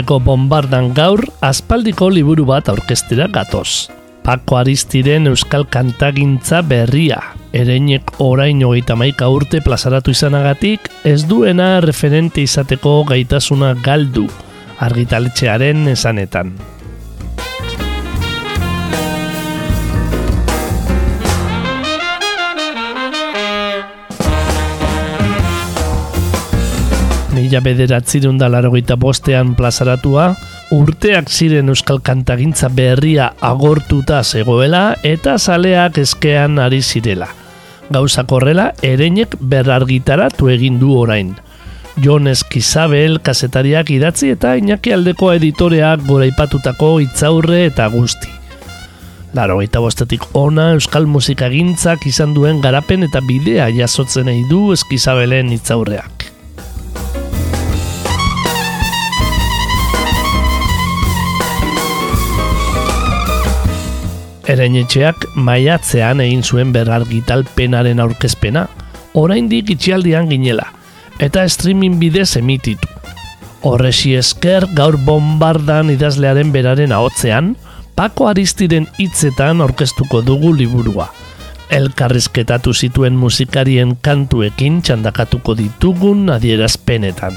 Urpeko bombardan gaur aspaldiko liburu bat aurkestera gatoz. Pako Aristiren Euskal Kantagintza berria. Ereinek orain hogeita maika urte plazaratu izanagatik, ez duena referente izateko gaitasuna galdu, argitaletxearen esanetan. Mila bederatzirun da larogeita bostean plazaratua, urteak ziren euskal kantagintza berria agortuta zegoela eta zaleak eskean ari zirela. Gauza korrela, ereinek berargitaratu egin du orain. Jon Eskizabel kasetariak idatzi eta Iñaki aldeko editoreak goraipatutako itzaurre eta guzti. Laro bostetik ona euskal musikagintzak izan duen garapen eta bidea jasotzen nahi du Eskizabelen itzaurreak. Ereinetxeak maiatzean egin zuen berargitalpenaren aurkezpena, oraindik itxialdian ginela, eta streaming bidez emititu. Horresi esker gaur bombardan idazlearen beraren ahotzean, Pako Aristiren hitzetan aurkeztuko dugu liburua. Elkarrizketatu zituen musikarien kantuekin txandakatuko ditugun adierazpenetan.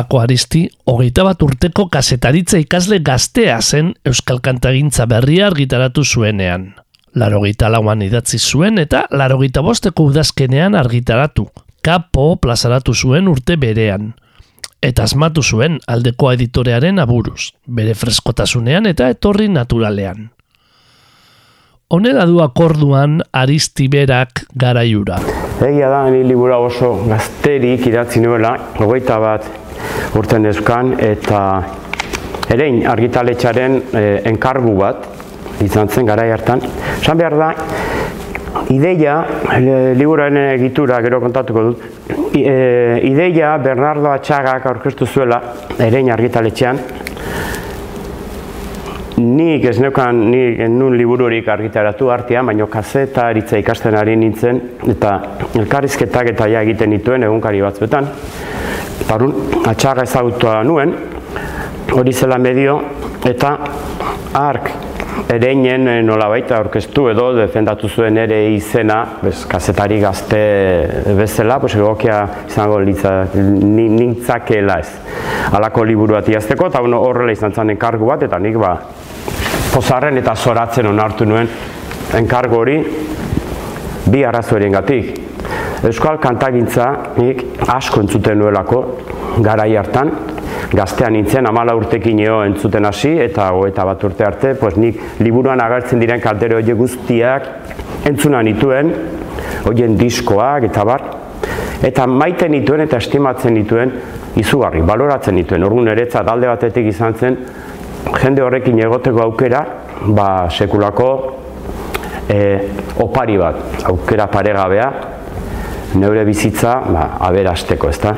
Pako Aristi, hogeita bat urteko kasetaritza ikasle gaztea zen Euskal Kantagintza berria argitaratu zuenean. Larogeita lauan idatzi zuen eta larogeita bosteko udazkenean argitaratu. Kapo plazaratu zuen urte berean. Eta asmatu zuen aldeko editorearen aburuz, bere freskotasunean eta etorri naturalean. Honela du akorduan Aristi berak garaiura. Egia da, ni libura oso gazterik idatzi nuela, hogeita bat urten euskan eta erein argitaletxaren e, enkargu bat izan zen gara hartan. San behar da, ideia, e, liburaren egitura gero kontatuko dut, e, ideia Bernardo Atxagak aurkeztu zuela erein argitaletxean, Nik ez neukan, nik nun libururik argitaratu artean, baina kazeta eritza ikasten ari nintzen, eta elkarrizketak eta ja egiten dituen egunkari batzuetan. Parun, atxaga ezagutua nuen, hori zela medio, eta ark ereinen eh, nola baita orkestu edo defendatu zuen ere izena, bez, kasetari gazte bezala, pues, egokia izango litza, nintzakela ez. Alako liburu bat iazteko, eta horrela izan zen enkargu bat, eta nik ba, pozarren eta zoratzen onartu nuen enkargu hori bi arrazoaren gatik. Euskal kantagintza nik asko entzuten nuelako garai hartan, gaztean nintzen, amala urtekin eo entzuten hasi, eta eta bat urte arte, pues nik liburuan agertzen diren kaltere hori guztiak entzuna nituen, horien diskoak eta bar, eta maiten nituen eta estimatzen nituen izugarri, baloratzen nituen, orgun eretza dalde batetik izan zen, jende horrekin egoteko aukera, ba sekulako e, opari bat, aukera paregabea, neure bizitza ba, aberasteko, ezta?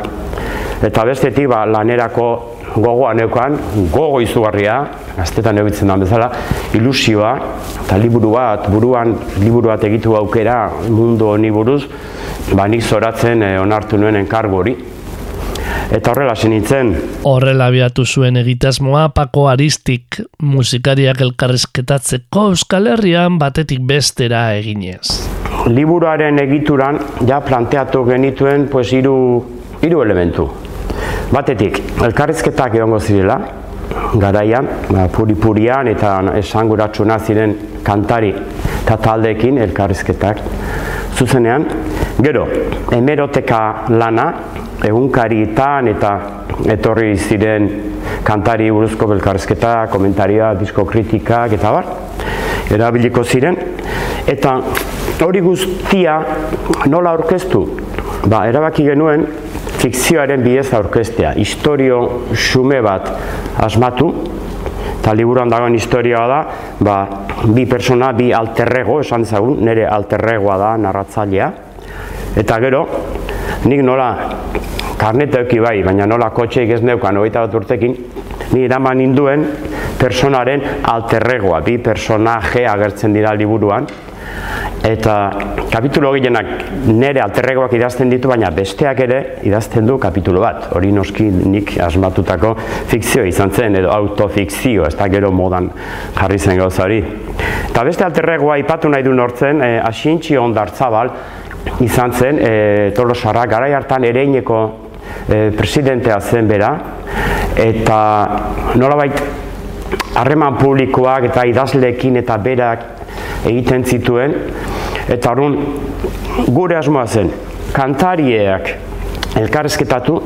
Eta bestetik ba, lanerako gogoa neukan, gogo izugarria, gaztetan eubitzen da bezala, ilusioa, eta liburu bat, buruan liburu bat egitu aukera mundu honi buruz, ba nik zoratzen eh, onartu nuen enkargo hori. Eta horrela nintzen. Horrela abiatu zuen egitasmoa Pako Aristik musikariak elkarrizketatzeko Euskal Herrian batetik bestera eginez liburuaren egituran ja planteatu genituen pues hiru hiru elementu. Batetik, elkarrizketak egongo zirela garaian, ba, puri purian eta esanguratsuna ziren kantari eta taldeekin elkarrizketak zuzenean. Gero, hemeroteka lana, egunkarietan eta etorri ziren kantari buruzko elkarrizketa, komentaria, disko kritikak eta bar, erabiliko ziren. Eta hori guztia nola aurkeztu? Ba, erabaki genuen fikzioaren bidez aurkeztea. Historio xume bat asmatu, eta liburuan dagoen historioa da, ba, bi persona, bi alterrego, esan dezagun, nire alterregoa da narratzailea. Eta gero, nik nola karneta eki bai, baina nola kotxeik ez neukan, hogeita bat urtekin, ni eraman induen personaren alterregoa, bi personaje agertzen dira liburuan, eta kapitulo gehienak nere alterregoak idazten ditu, baina besteak ere idazten du kapitulo bat. Hori noski nik asmatutako fikzio izan zen, edo autofikzio, ez da gero modan jarri zen gauza hori. Eta beste alterregoa ipatu nahi du nortzen, e, asintxi ondartzabal izan zen, e, tolosarra, gara hartan ereineko e, presidentea zen bera, eta nolabait harreman publikoak eta idazleekin eta berak egiten zituen, eta horren gure asmoa zen, kantarieak elkarrezketatu,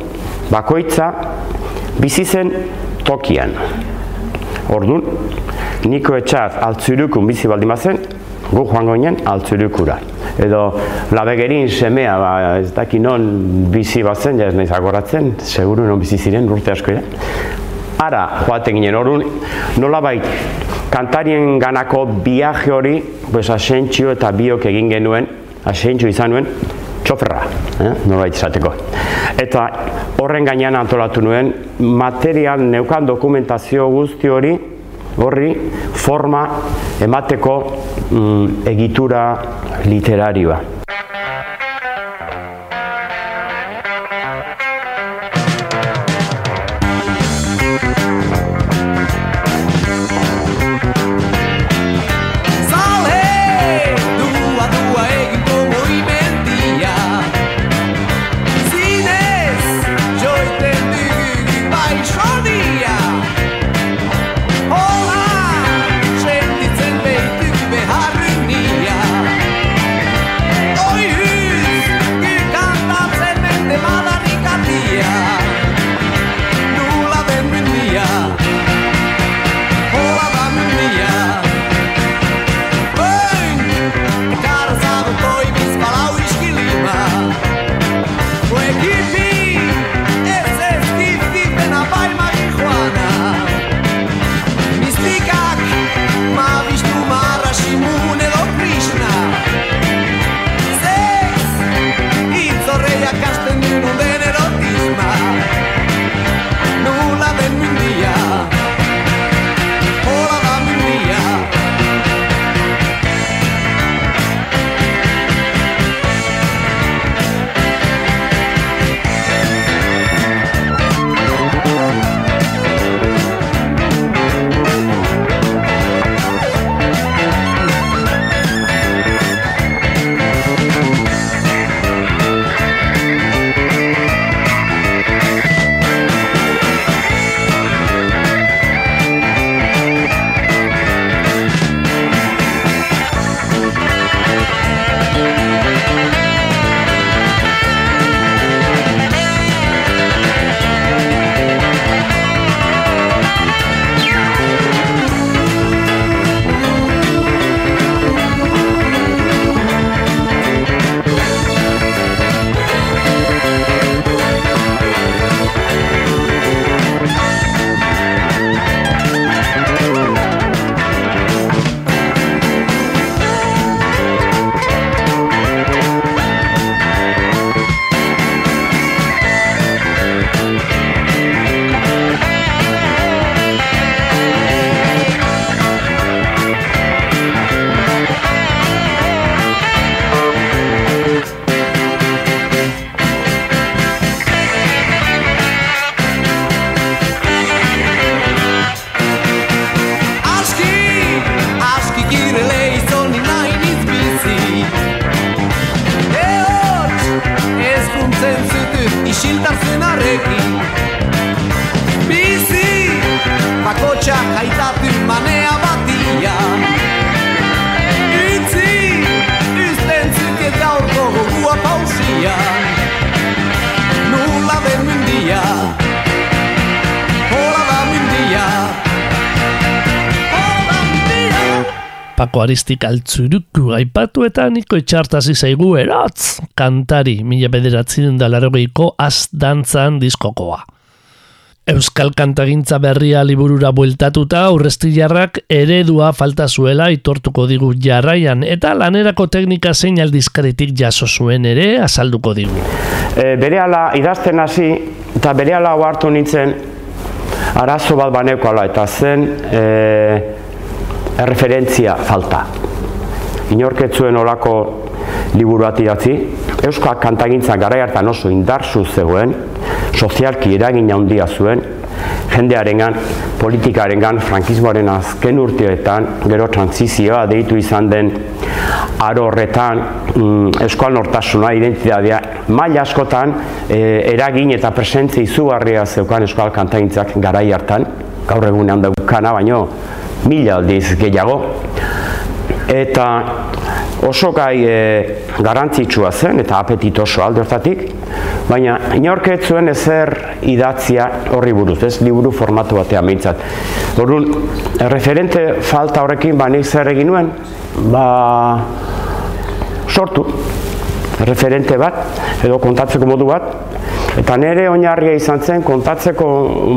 bakoitza bizi zen tokian. Orduan, niko etxat altzurukun bizi baldin bazen, gu joango ginen altzurukura. Edo labegerin semea, ba, ez daki non bizi bazen, ja ez nahiz agoratzen, seguru non bizi ziren urte asko ja. Ara, joaten ginen, orduan, nola bait, kantarien ganako viaje hori, pues asentzio eta biok egin genuen, asentzio izan nuen, txoferra, eh? nola izateko. Eta horren gainean antolatu nuen, material neukan dokumentazio guzti hori, horri forma emateko mm, egitura literarioa. Pako Aristik altzuruku aipatu eta niko itxartazi zaigu erotz kantari mila bederatzen da larogeiko az dantzan diskokoa. Euskal kantagintza berria liburura bueltatuta aurrestilarrak eredua falta zuela itortuko digu jarraian eta lanerako teknika zein aldizkaritik jaso zuen ere azalduko digu. E, bere idazten hasi eta bere ala hartu nintzen arazo bat banekoala eta zen e, erreferentzia falta. Inorketzuen olako liburu bat idatzi, Euskal kantagintza gara hartan oso indarzu zegoen, sozialki eragin handia zuen, jendearengan, politikarengan, frankismoaren azken urteetan, gero transizioa deitu izan den aro horretan, mm, euskal nortasuna, identitatea, maila askotan e, eragin eta presentzia izugarria zeukan euskal kantagintzak garai hartan, gaur egunean daukana, baino mila aldiz gehiago, eta oso gai e, garantzitsua zen eta apetit oso aldertatik, baina inorketzuen ezer idatzia horri buruz, ez liburu formatu batean behintzat. Orduan, referente falta horrekin ba nik zer egin nuen, ba sortu referente bat edo kontatzeko modu bat eta nire oinarria izan zen kontatzeko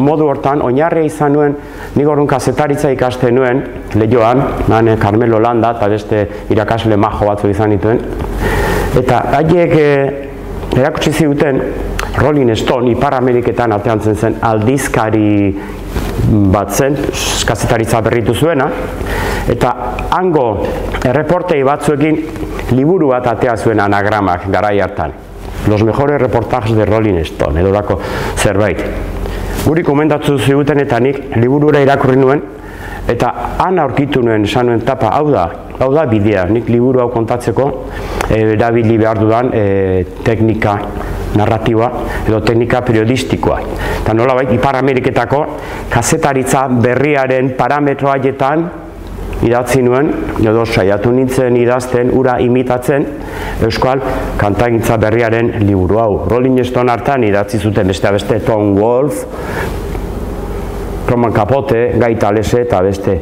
modu hortan oinarria izan nuen nik orduan kazetaritza ikasten nuen lehioan, nane Carmelo Landa eta beste irakasle majo batzu izan dituen eta haiek e, erakutsi ziguten Rolling Stone Ipar Ameriketan atean zen aldizkari bat zen, kazetaritza berritu zuena, eta hango erreportei batzuekin liburu bat atea zuen anagramak garai hartan. Los mejores reportajes de Rolling Stone, edo lako zerbait. Guri komendatzu ziguten eta nik liburura irakurri nuen, eta han aurkitu nuen esan nuen tapa, hau da, hau da bidea, nik liburu hau kontatzeko, eh, erabili behar dudan e, teknika narratiba edo teknika periodistikoa. Eta nola bai, Ipar Ameriketako kazetaritza berriaren parametroaietan idatzi nuen, edo saiatu nintzen idazten, ura imitatzen, Euskal kantagintza berriaren liburu hau. Rolling Stone hartan idatzi zuten beste beste Tom Wolf, Roman Capote, Gaita Lese eta beste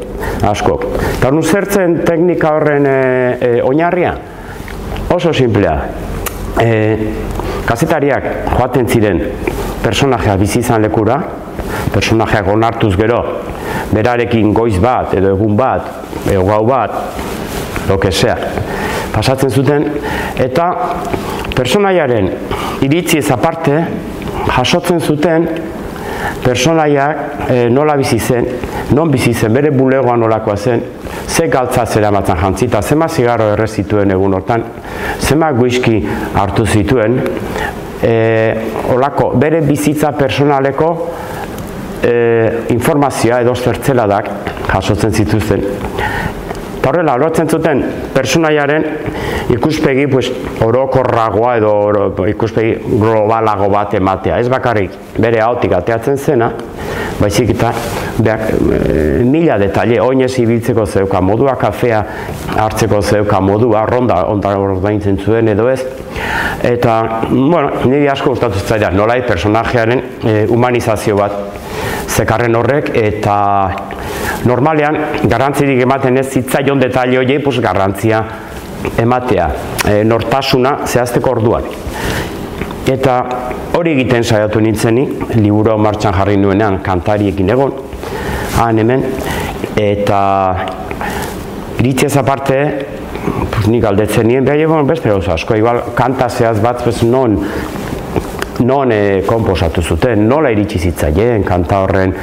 asko. Eta nu zertzen teknika horren e, e, oinarria? Oso simplea. E, kazetariak joaten ziren personajea bizi izan lekura, personajeak onartuz gero, berarekin goiz bat, edo egun bat, edo gau bat, lo sea, pasatzen zuten, eta personaiaren iritzi ez aparte, jasotzen zuten, personaiak e, nola bizi zen, non bizi zen, bere bulegoa nolakoa zen, ze galtza zera batzan jantzita, zema zigarro errezituen egun hortan, zema guizki hartu zituen, e, olako, bere bizitza personaleko e, informazioa edo zertzeladak jasotzen zituzten. Eta horrela, lortzen zuten personaiaren ikuspegi pues, orokorragoa edo oro, ikuspegi globalago bat ematea. Ez bakarrik bere haotik ateatzen zena, baizik eta beak, e, mila detalle, oinez ibiltzeko zeuka modua, kafea hartzeko zeuka modua, ronda onda ordaintzen zuen edo ez. Eta, bueno, niri asko gustatu zaila, nolai personajearen e, humanizazio bat zekarren horrek, eta normalean, garrantzirik ematen ez zitzaion detalle horiei, pues, garrantzia ematea, e, nortasuna zehazteko orduan. Eta hori egiten saiatu nintzeni, liburu martxan jarri nuenean kantariekin egon, han hemen, eta iritziaz aparte, pues, nik aldetzen nien, behar egon beste gauza asko, igual kanta zehaz bat, pues, non, non e, komposatu zuten, nola iritsi zitzaien kanta horren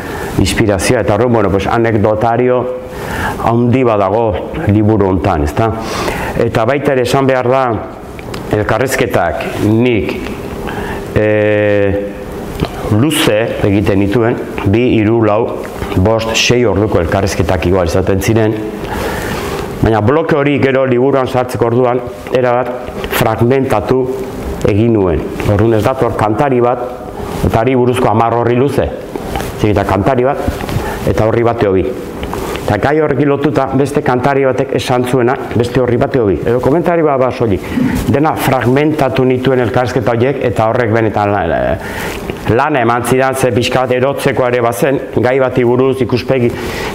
inspirazioa, eta horren, bueno, pues, anekdotario handi badago liburu hontan, ezta? Eta baita ere esan behar da, elkarrezketak nik e, luze egiten dituen, bi, iru, lau, bost, sei orduko elkarrezketak igual izaten ziren, baina bloke hori gero liburuan sartzeko orduan, erabat fragmentatu egin nuen. Orduan ez dator kantari bat, eta ari buruzko amar horri luze, eta kantari bat, eta horri bate hobi. Eta gai horrekin lotuta beste kantari batek esan zuena, beste horri bate hobi. Edo komentari bat bat solik. Dena fragmentatu nituen elkarrezketa horiek eta horrek benetan lana eman zidan ze pixka bat erotzeko ere bazen, gai bati buruz ikuspegi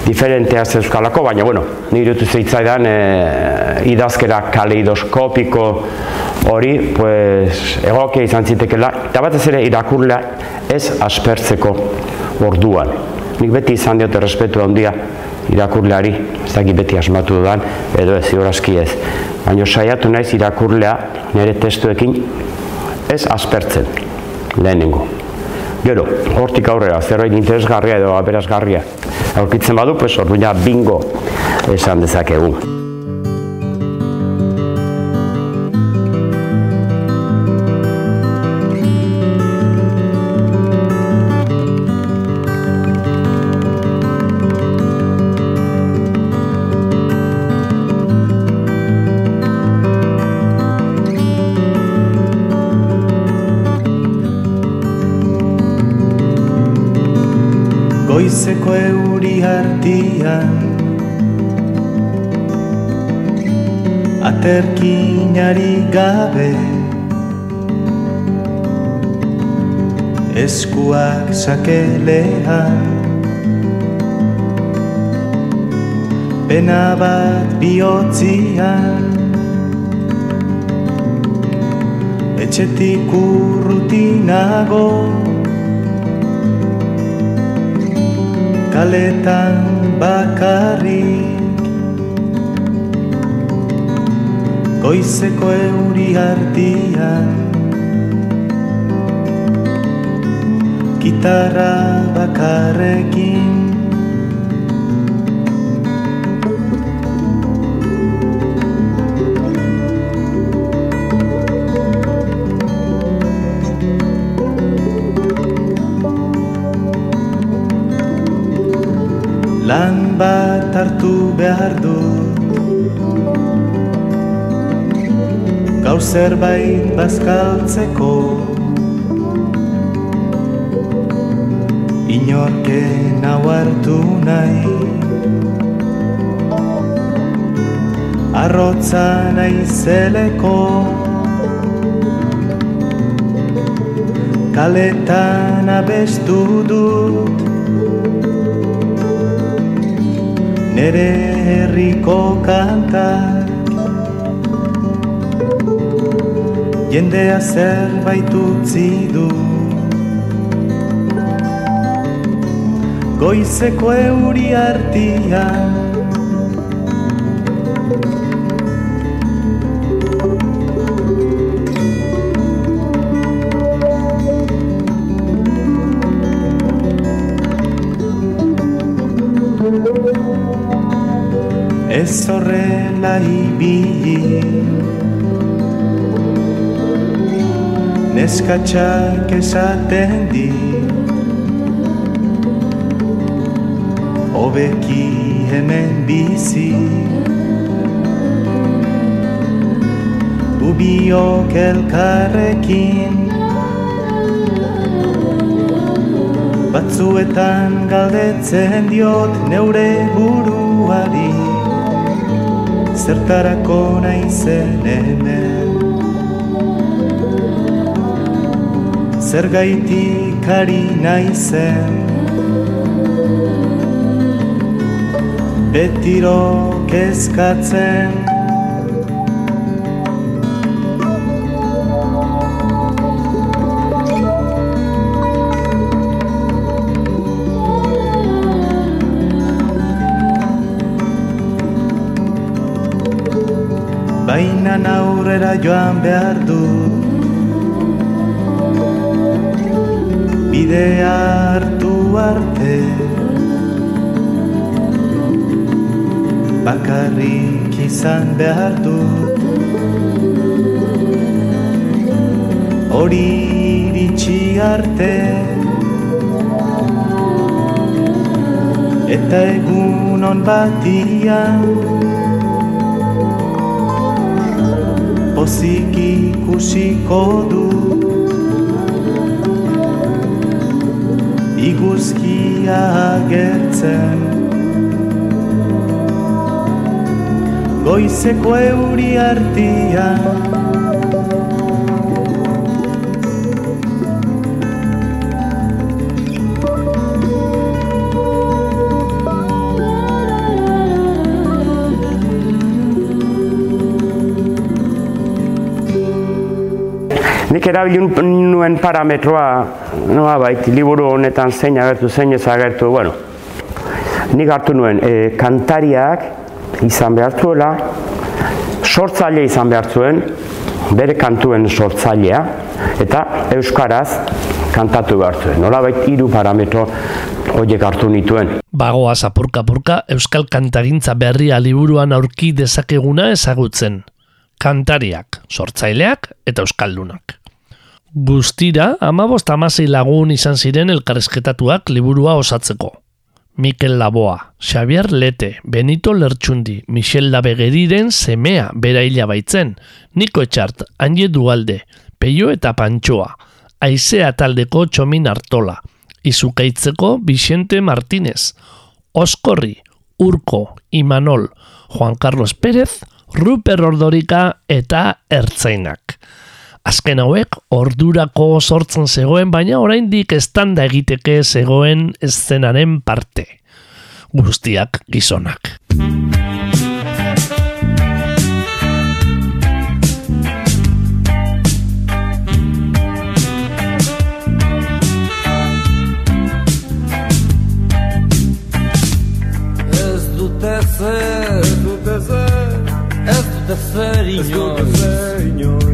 diferentea zeuzkalako, baina bueno, nire dut zitzaidan e, idazkera kaleidoskopiko hori, pues, egokia izan zitekela, eta batez ere irakurlea ez aspertzeko orduan. Nik beti izan diote respetu handia irakurleari, ez dakit beti asmatu dudan, edo ez ziurazki ez. Baina saiatu naiz irakurlea nire testuekin ez aspertzen lehenengo. Gero, hortik aurrera, zerbait interesgarria edo aberasgarria. Aurkitzen badu, pues, orduina bingo esan dezakegu. Goizeko euri hartian Aterkinari gabe. Eskuak sakelean. Pena bat bihotzian. Etxetik urrutinago kaletan bakarrik. Goizeko euri hartian Gitarra bakarrekin lan bat hartu behar dut Gaur zerbait bazkaltzeko. Inorken hau nahi. Arrotza naizeleko Kaletan abestu dut nere herriko kantak. Jendea zerbait utzi du. Goizeko euri artian Neskatxak esaten di Obeki hemen bizi Ubiok elkarrekin Batzuetan galdetzen diot neure buruari. Zertarako naizen hemen Zergaitik ari naizen. Betiro kezkatzen Baina aurrera joan behar du Bidea hartu arte. Bakarrik izan behar du. Hori iritsi arte. Eta egun on batian pozik ikusiko du Iguzkia agertzen. Goizeko euri artian nik erabili nuen parametroa, noa bait, liburu honetan zein agertu, zein ez agertu, bueno, nik hartu nuen, e, kantariak izan behar zuela, sortzaile izan behar zuen, bere kantuen sortzailea, eta euskaraz kantatu behar zuen. Nolabait hiru parametro horiek hartu nituen. Bagoa apurka-apurka Euskal Kantagintza berria liburuan aurki dezakeguna ezagutzen. Kantariak, sortzaileak eta euskaldunak. Guztira, amabost amasei lagun izan ziren elkarrezketatuak liburua osatzeko. Mikel Laboa, Xavier Lete, Benito Lertxundi, Michel Labegeriren semea bera hila baitzen, Niko Etxart, Anje Dualde, Peio eta Pantxoa, Aizea taldeko Txomin Artola, Izukaitzeko Vicente Martínez, Oskorri, Urko, Imanol, Juan Carlos Pérez, Ruper Ordorika eta Ertzainak. Azken hauek ordurako sortzen zegoen, baina oraindik estanda egiteke zegoen eszenaren parte. Guztiak gizonak. Ez dute zer, ez dute zer, ez dute zer inoiz, ez dute zer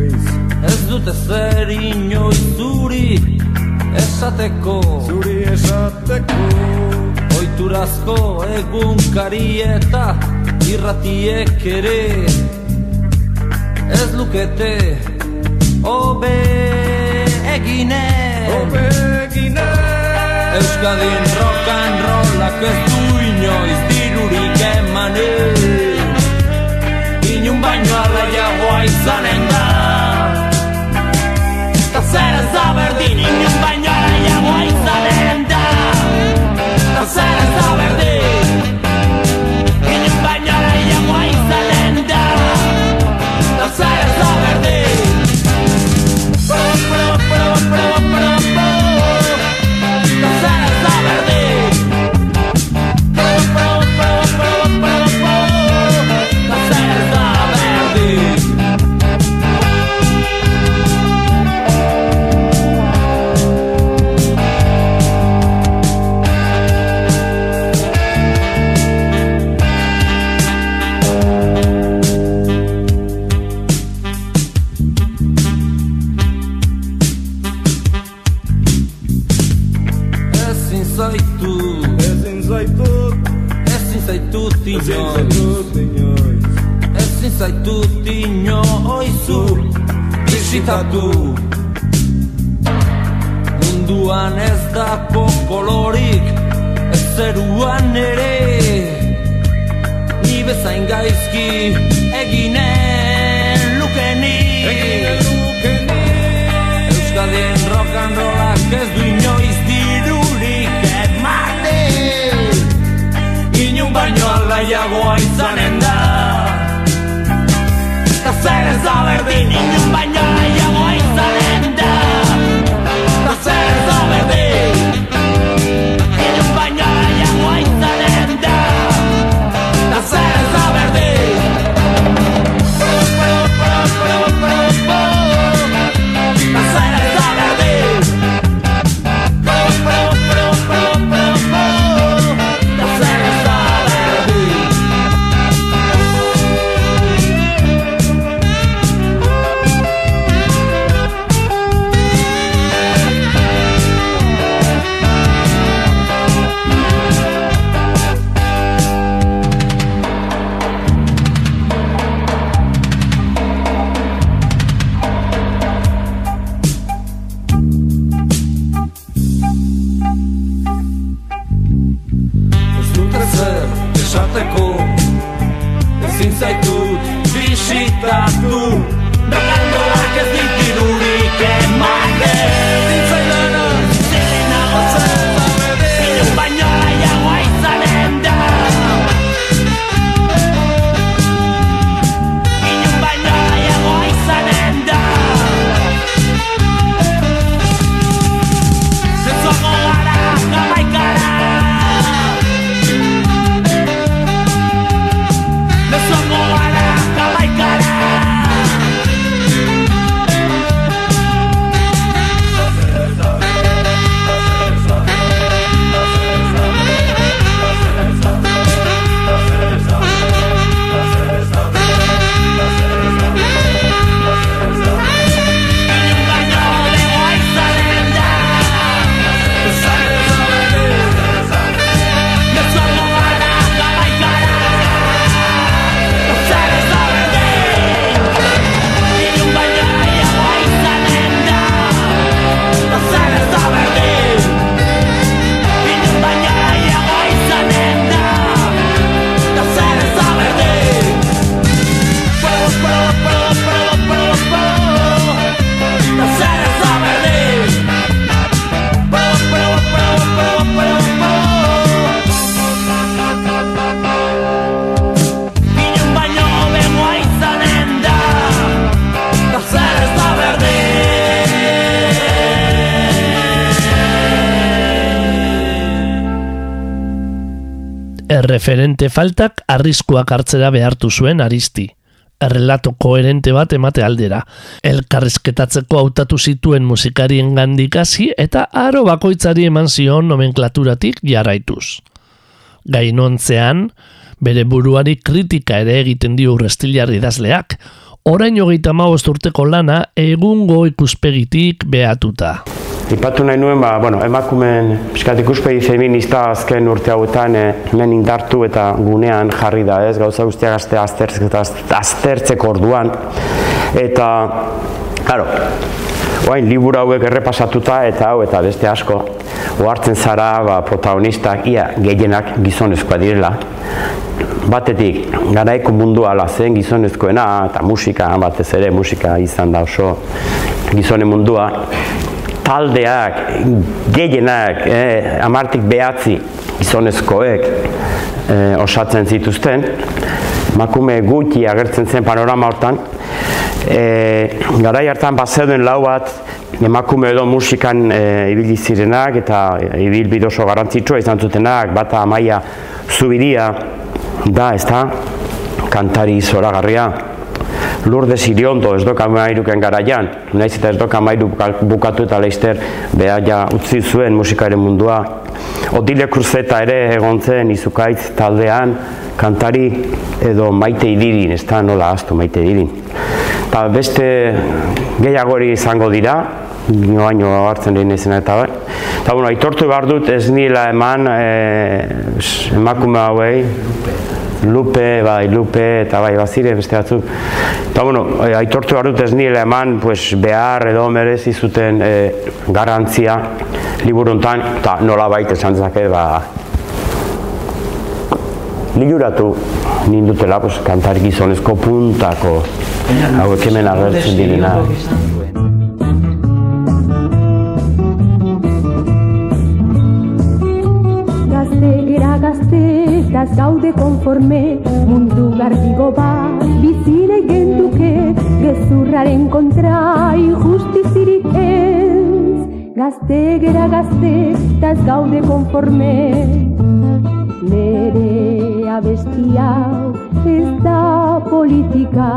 inoiz zuri esateko, zuri esateko, oiturazko egunkari eta irratiek ere, ez lukete obe egine, obe egine. Euskadin rock and rollak ez du inoiz dirurik emanen Inun baino alaiagoa izanen da Erreferente faltak arriskuak hartzera behartu zuen aristi. Errelato koherente bat emate aldera. Elkarrizketatzeko hautatu zituen musikarien gandikasi eta aro bakoitzari eman zion nomenklaturatik jarraituz. Gainontzean, bere buruari kritika ere egiten dio urrestilarri idazleak, orain hogeita urteko lana egungo ikuspegitik behatuta. Ipatu nahi nuen, ba, bueno, emakumen piskat ikuspegi feminista azken urte hauetan e, hemen indartu eta gunean jarri da, ez, gauza guztiak azte aztertzeko, aztertzeko orduan. Eta, claro, oain, liburu hauek errepasatuta eta hau eta beste asko, ohartzen zara ba, protagonistak ia gehienak gizonezkoa direla. Batetik, garaiko mundu ala zen gizonezkoena eta musika, batez ere musika izan da oso gizone mundua, taldeak, gehienak, eh, amartik behatzi gizonezkoek eh, osatzen zituzten, makume gutxi agertzen zen panorama hortan, eh, garai hartan bazeuden lau bat emakume edo musikan eh, ibili zirenak eta ibil oso garantzitsua izan zutenak, bata amaia zubiria da, ez da, kantari zoragarria, lurde ziriondo ez doka mairuken garaian, naiz eta ez doka mairu bukatu eta leizter beha ja utzi zuen musikaren mundua. Odile Cruzeta ere egon zen izukaitz taldean, kantari edo maite idirin, ez da nola astu maite idirin. Ta beste gehiagori izango dira, nio baino hartzen lehen izena eta bai. Eta bueno, aitortu behar dut ez nila eman e, emakume hauei, Lupe, bai, Lupe, eta bai, bazire, beste batzuk. Eta, bueno, e, aitortu behar dut ez nire eman, pues, behar edo merezi zuten e, garantzia liburuntan, eta nola baita esan zake, ba, Liluratu nindutela, pues, kantar gizonezko puntako hauek hemen agertzen direna. Gaztetaz gaude konforme mundu garbigo bat bizine genduke gezurraren kontra injustizirik ez. Gazte gera gaztetaz gaude konforme. Nere abestia ez da politika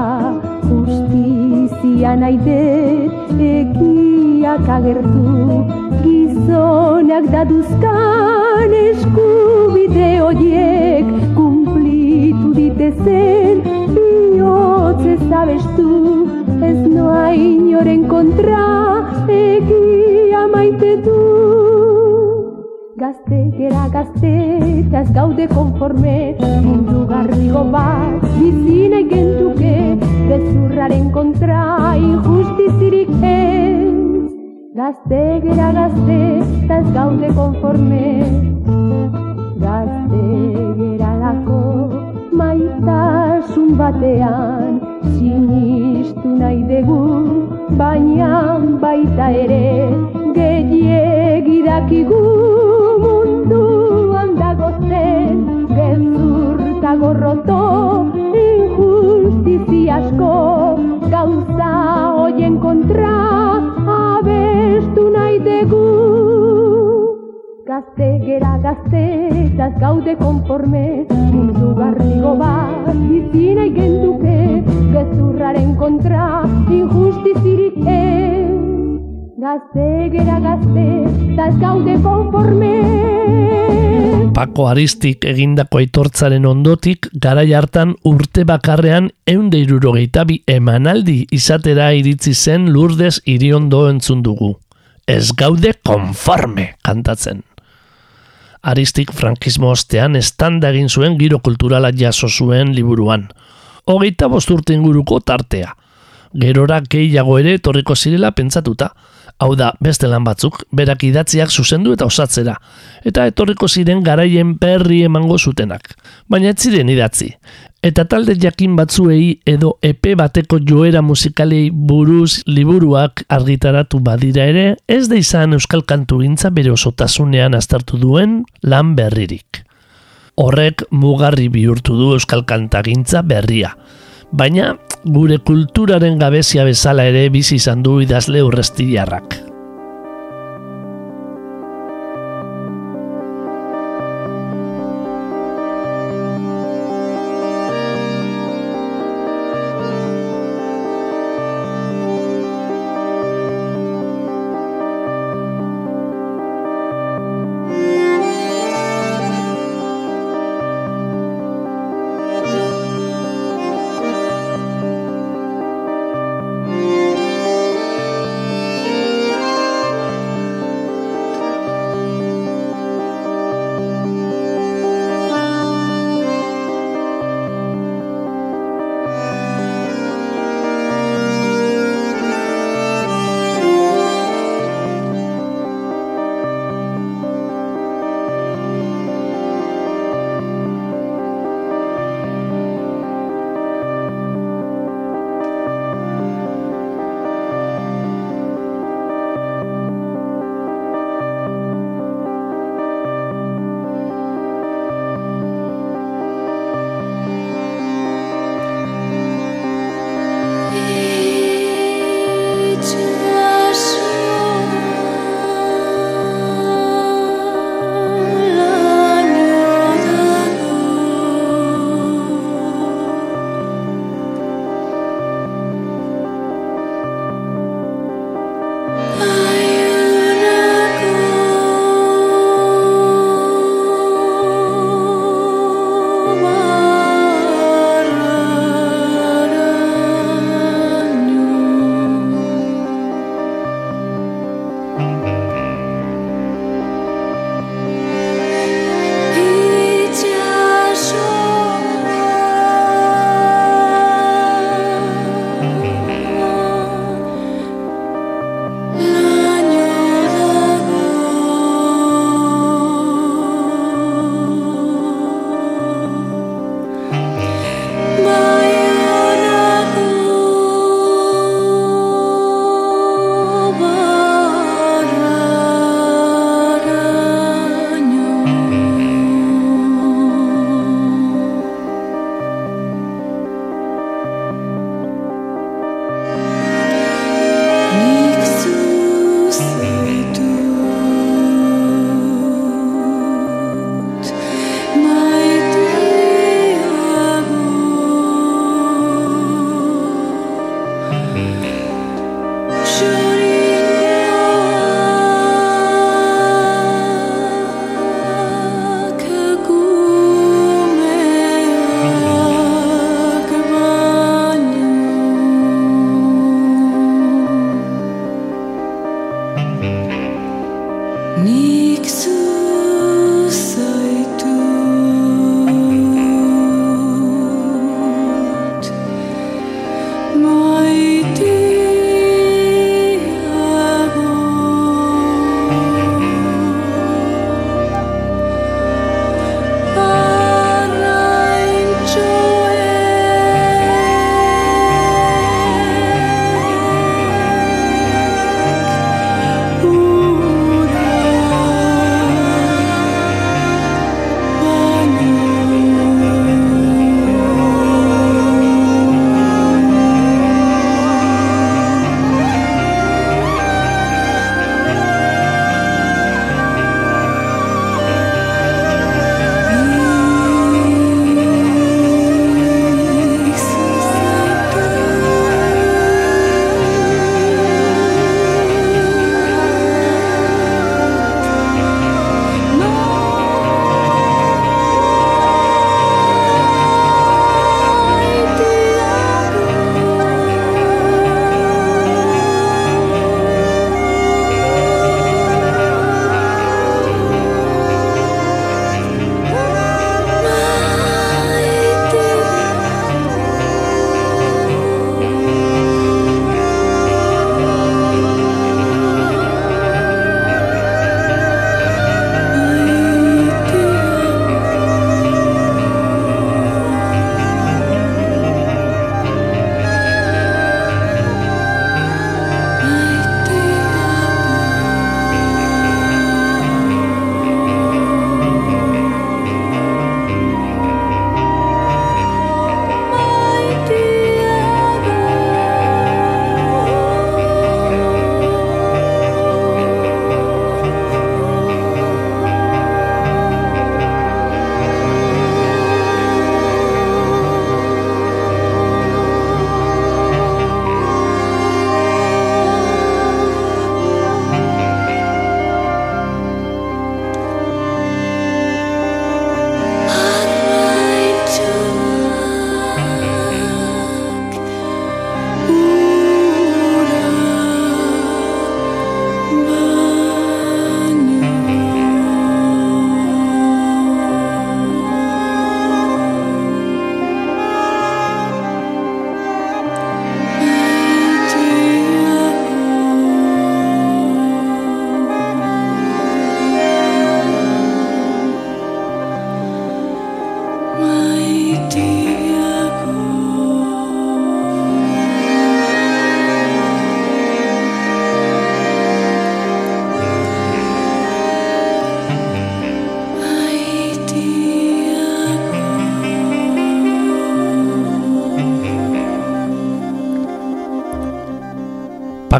justizia nahi dut ekiak agertu gizonak daduzkan eskubide horiek. Kumplitu ditezen bihotz ez abestu ez noa inoren kontra ekia maite du. Gazte, gera gazte, eta ez gaude konforme Mundu garrigo bat, bizine gentuke Gezurraren kontra, injustizirik ez Gazte, gera gazte, eta ez gaude konforme. Gazte, gera lako, maitasun batean Sinistu nahi dugu, baina baita ere Gehiegi dakigu. Munduan dago zen Gezur eta gorroto injustizi asko Gauza hoien kontra dugu Gazte gera gazte eta gaude konforme Mundu garrigo bat bizi nahi genduke Gezurraren kontra injustizirik ez Gazte gera gazte, eta gaude konforme. Pako Aristik egindako aitortzaren ondotik, garai hartan urte bakarrean eunde irurogeita bi emanaldi izatera iritzi zen lurdez iriondo entzun dugu. Ez gaude konforme kantatzen. Aristik frankismo ostean estanda egin zuen giro kulturala jaso zuen liburuan. Hogeita bosturte inguruko tartea. Gerora gehiago ere torriko zirela pentsatuta. Hau da, beste lan batzuk, berak idatziak zuzendu eta osatzera, eta etorriko ziren garaien perri emango zutenak, baina ez ziren idatzi. Eta talde jakin batzuei edo epe bateko joera musikalei buruz liburuak argitaratu badira ere, ez da izan euskal kantu gintza bere osotasunean astartu duen lan berririk. Horrek mugarri bihurtu du euskal kantagintza berria, baina gure kulturaren gabezia bezala ere bizi izan du idazle urrestiarrak.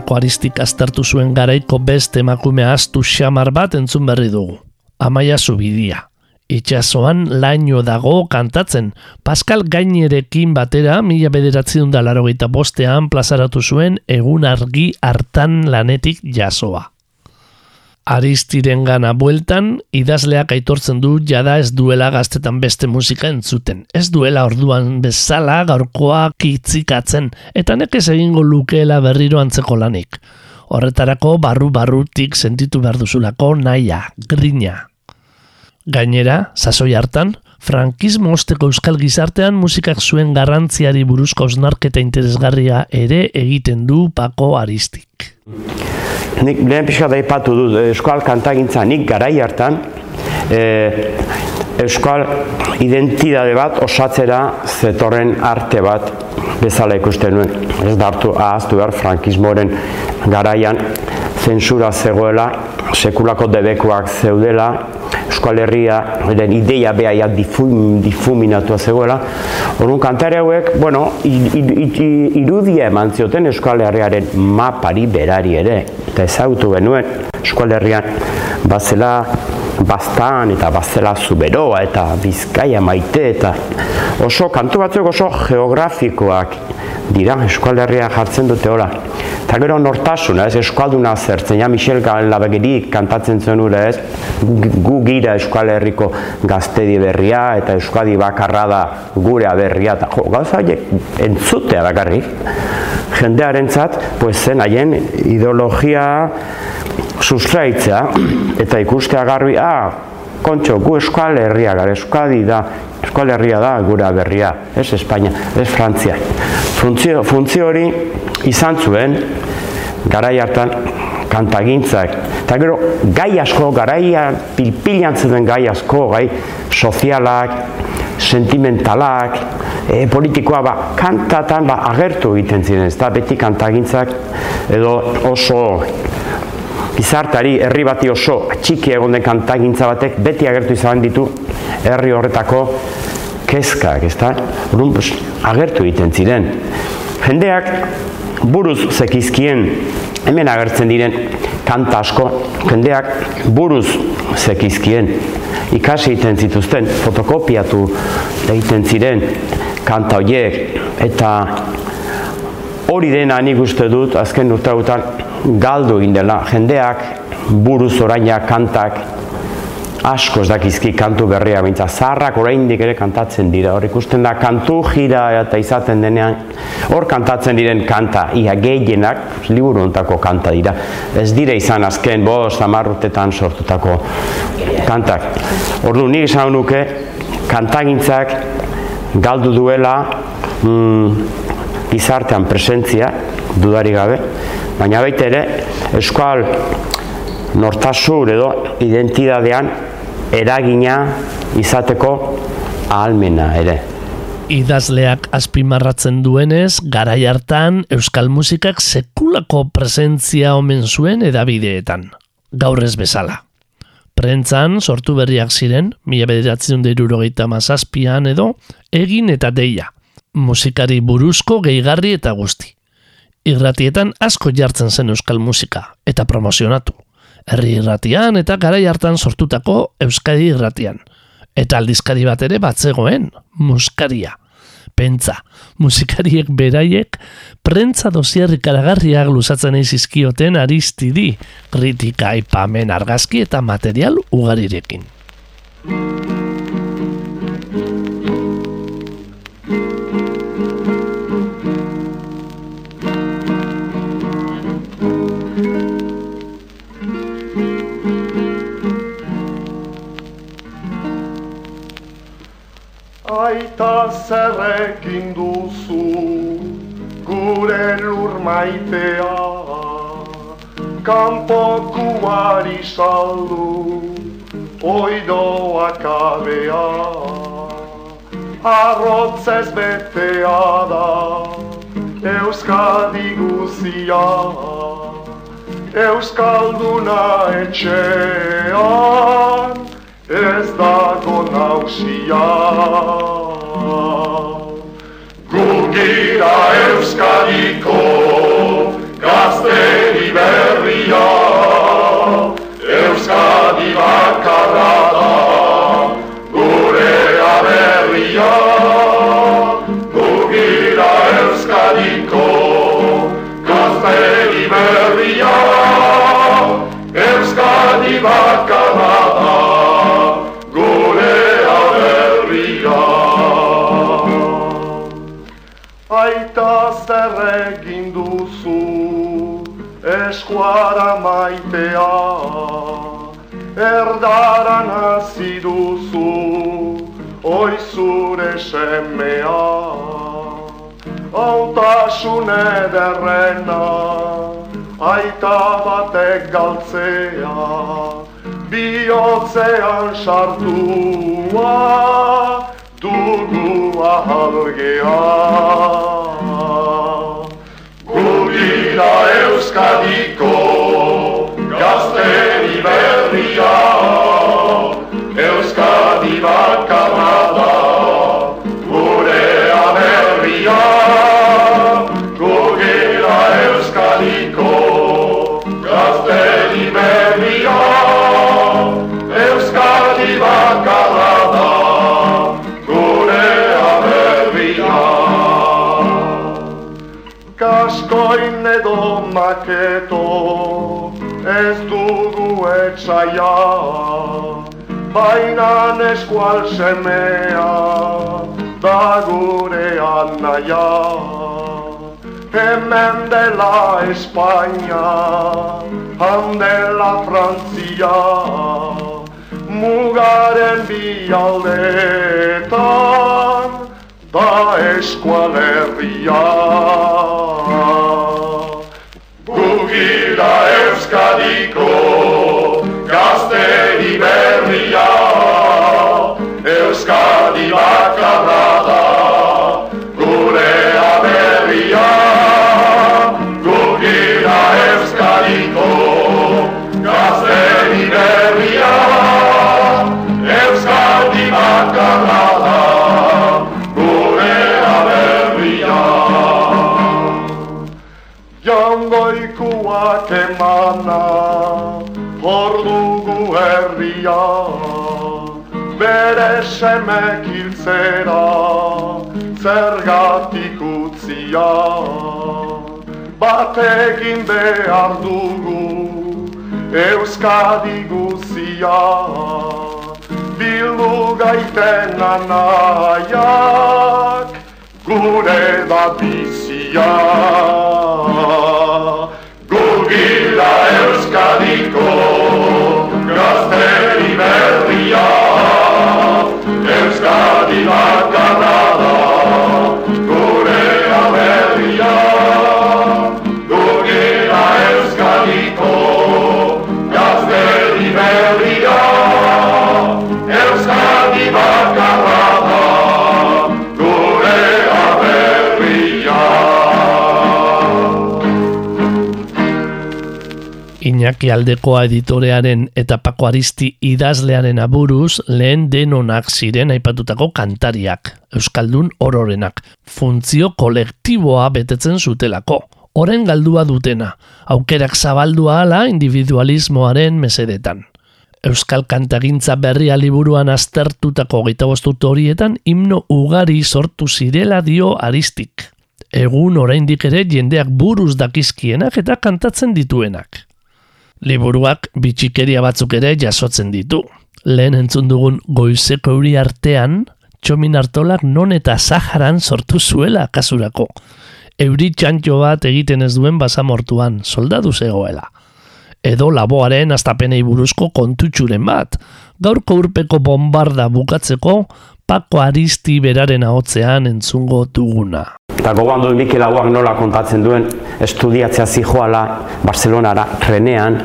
Pako Aristik aztertu zuen garaiko beste emakume astu xamar bat entzun berri dugu. Amaia Zubidia. Itxasoan laino dago kantatzen. Pascal Gainerekin batera mila bederatziun da larogeita bostean plazaratu zuen egun argi hartan lanetik jasoa. Aristiren gana bueltan, idazleak aitortzen du jada ez duela gaztetan beste musika entzuten. Ez duela orduan bezala gaurkoa kitzikatzen, eta nekez egingo lukeela berriro antzeko lanik. Horretarako barru-barrutik sentitu behar duzulako naia, grina. Gainera, sasoi hartan, frankismo osteko euskal gizartean musikak zuen garrantziari buruzko osnarketa interesgarria ere egiten du Pako Aristik. Nik lehen pixka da ipatu dut, eh, euskal kantagintza nik garai hartan, e, euskal identidade bat osatzera zetorren arte bat bezala ikusten nuen. Ez da hartu ahaztu behar frankismoren garaian zentsura zegoela, sekulako debekuak zeudela, Euskal Herria, ideia beha difum, difuminatua zegoela. Orduan kantari hauek, bueno, irudia eman zioten Euskal Herriaren mapari berari ere. Eta ezagutu genuen Euskal Herrian bazela bastan eta bazela zuberoa eta bizkaia maite eta oso kantu batzuk oso geografikoak dira Euskal Herria jartzen dute hola. Eta gero nortasuna, ez, eskalduna zertzen, ja, Michel Labegeri kantatzen zuen ure, ez, gu gira Euskal Herriko gaztedi berria, eta Euskadi bakarra da gure berria, eta jo, gauza entzutea bakarrik, jendearen zat, pues zen haien ideologia sustraitzea, eta ikustea garbi, ah, kontxo, gu Euskal Herria, gara, Euskadi da, Euskal Herria da gure berria, ez Espainia, ez Frantzia. Funtzio, funtzio hori izan zuen, garai hartan kantagintzak. Eta gero, gai asko, garaia pilpilan den gai asko, gai sozialak, sentimentalak, e, politikoa, ba, kantatan ba, agertu egiten ziren, ez da, beti kantagintzak edo oso izartari, herri bati oso txiki egon den kantagintza batek, beti agertu izan ditu herri horretako kezkak, ez da? agertu egiten ziren. Jendeak buruz zekizkien hemen agertzen diren kanta asko jendeak buruz zekizkien ikasi egiten zituzten fotokopiatu egiten ziren kanta horiek eta hori dena nik uste dut azken urtegutan galdu egin dela jendeak buruz oraina kantak asko ez dakizki kantu berria bintza, zaharrak oraindik ere kantatzen dira, hor ikusten da kantu jira eta izaten denean, hor kantatzen diren kanta, ia gehienak, liburu ontako kanta dira, ez dire izan azken, bost, amarrutetan sortutako kantak. Ordu nik esan nuke, kantagintzak galdu duela mm, izartean presentzia, dudari gabe, baina baita ere, eskual nortasur edo identidadean eragina izateko ahalmena ere. Idazleak azpimarratzen duenez, garai hartan euskal musikak sekulako presentzia omen zuen edabideetan. Gaur ez bezala. Prentzan sortu berriak ziren, mila bederatzen derurogeita mazazpian edo, egin eta deia. Musikari buruzko gehigarri eta guzti. Irratietan asko jartzen zen euskal musika, eta promozionatu herri irratian eta garai hartan sortutako Euskadi irratian. Eta aldizkari bat ere batzegoen, muskaria. Pentsa, musikariek beraiek prentza dosierrik aragarriak luzatzen izizkioten aristidi, kritika, ipamen, argazki eta material ugarirekin. Aita zerrekin duzu gure lur maitea Kampokuari saldu oidoak abea Arrotzez betea da Euskadi guzia. Euskalduna etxean ez dago nausia. Gugira Euskadiko gazteri berria, eskuara maitea Erdaran hasi duzu oi zure semea. Autasun ederrena aita batek galtzea Biotzean sartua dugu ahalgea Gugira Euskadiko gazteri berria Euskadi bakarra edo maketo ez dugu etxaia Baina eskual semea da gure anaia Hemen dela Espainia, han dela Frantzia Mugaren bi aldeetan da eskualerria Euskadiko gazteri berria Euskadi semek hiltzera zergatik utzia. Batekin behar dugu Euskadi guzia. Bildu gaiten anaiak gure da bizia. Gugila Euskadiko Euskadi bakarra Iñaki Aldekoa editorearen eta Pako Aristi idazlearen aburuz lehen denonak ziren aipatutako kantariak, Euskaldun ororenak, funtzio kolektiboa betetzen zutelako. Oren galdua dutena, aukerak zabaldua ala individualismoaren mesedetan. Euskal kantagintza berria liburuan aztertutako gita bostut horietan himno ugari sortu zirela dio aristik. Egun oraindik ere jendeak buruz dakizkienak eta kantatzen dituenak. Liburuak bitxikeria batzuk ere jasotzen ditu. Lehen entzun dugun goizeko euri artean, txomin hartolak non eta Saharan sortu zuela kasurako. Euri txantxo bat egiten ez duen basamortuan, soldadu zegoela. Edo laboaren astapenei buruzko kontutxuren bat. Gaurko urpeko bombarda bukatzeko, Pako Aristi beraren ahotzean entzungo duguna. Eta gogoan dut Mikel Aguak nola kontatzen duen estudiatzea zijoala Barcelonara trenean,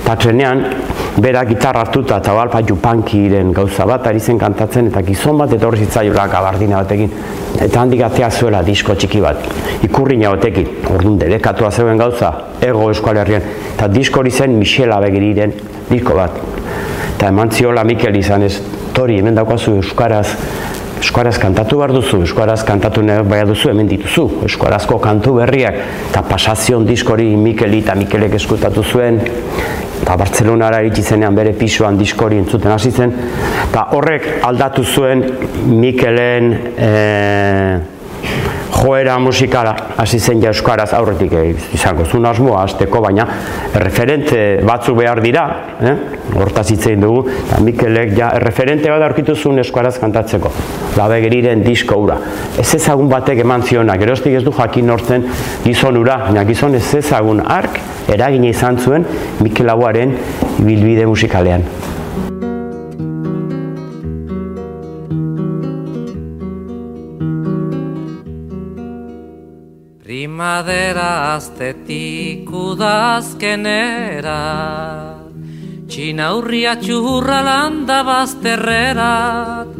eta trenean bera gitarra hartuta eta balpa jupankiren gauza bat ari zen kantatzen eta gizon bat etorri zitzaiola gabardina batekin eta handik atea zuela disko txiki bat ikurrina batekin, orduan dedekatua zeuen gauza, ego eskual herrian. Eta disko hori zen Michel Abegiriren disko bat. Eta eman ziola Mikel izan ez, tori hemen daukazu euskaraz Euskaraz kantatu behar duzu, Euskaraz kantatu nahi behar duzu, hemen dituzu. Euskarazko kantu berriak, eta pasazion diskori Mikeli eta Mikelek eskutatu zuen, eta Bartzelonara iritsi zenean bere pisuan diskori entzuten hasi zen, eta horrek aldatu zuen Mikelen eh, joera musikala hasi zen ja euskaraz aurretik eh, izango zuen asmoa hasteko baina referente batzuk behar dira, eh? Hortaz hitz egin dugu, eta Mikelek ja referente bat aurkitu zuen euskaraz kantatzeko. Labe geriren disko hura. Ez ezagun batek eman ziona, geroztik ez du jakin nortzen gizon hura, baina gizon ez ezagun ark eragina izan zuen Mikel Aguaren bilbide musikalean. Primadera aztetik udazkenera Txinaurria txurra landa bazterrerat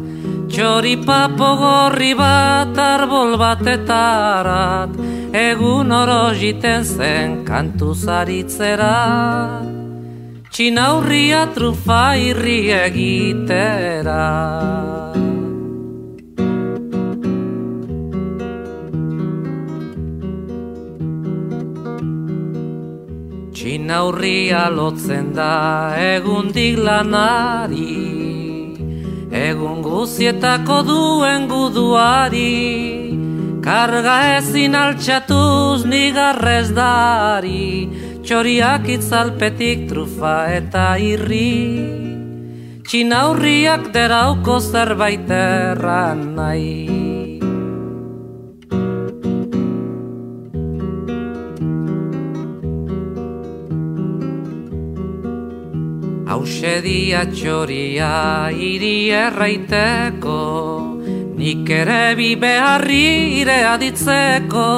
Txoripapo gorri bat arbol batetarat Egun oro jiten zen kantu zaritzera. Txinaurria trufa irri egitera Txinaurria lotzen da. Egundik lanari Egun guzietako duen guduari. Karga ezin altxatuz nigarrez dari. Txoriak itzalpetik trufa eta irri. Txinaurriak derauko zerbait erran nahi Hausedia txoria iri erraiteko Nik ere bi beharri aditzeko.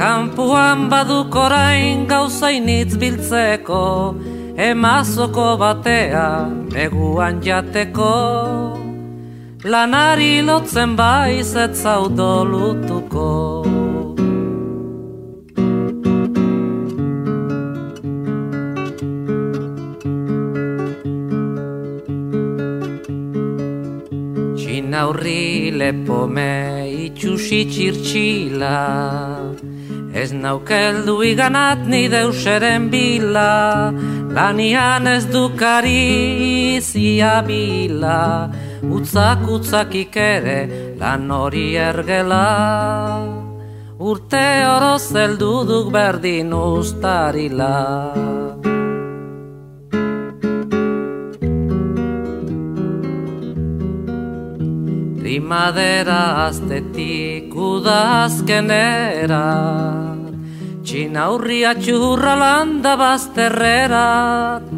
Kampuan baduk orain gauzainitz biltzeko Emazoko batea neguan jateko. Lanari lotzen baiz zaudolutuko Txinaurri lepome itxusi txirtxila. Ez naukeldu iganat ni deuseren bila Lanian ez dukari izia bila. Utzak utzakik ere lan hori ergela. Urte oro zeldu duk berdin ustarila Primadera aztetik udazkenera Txinaurria txurra landa bazterrerat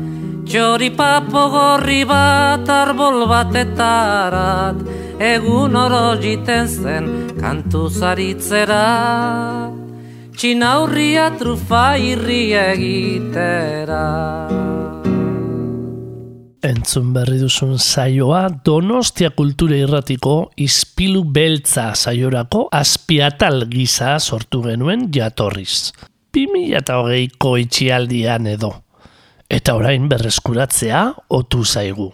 Txoripapo gorri bat arbol batetarat Egun oro jiten zen kantu zaritzera. Txinaurria trufa irri egitera Entzun berri duzun saioa Donostia Kultura Irratiko Ispilu Beltza saiorako azpiatal gisa sortu genuen jatorriz. 2008ko itxialdian edo. Eta orain berreskuratzea otu zaigu.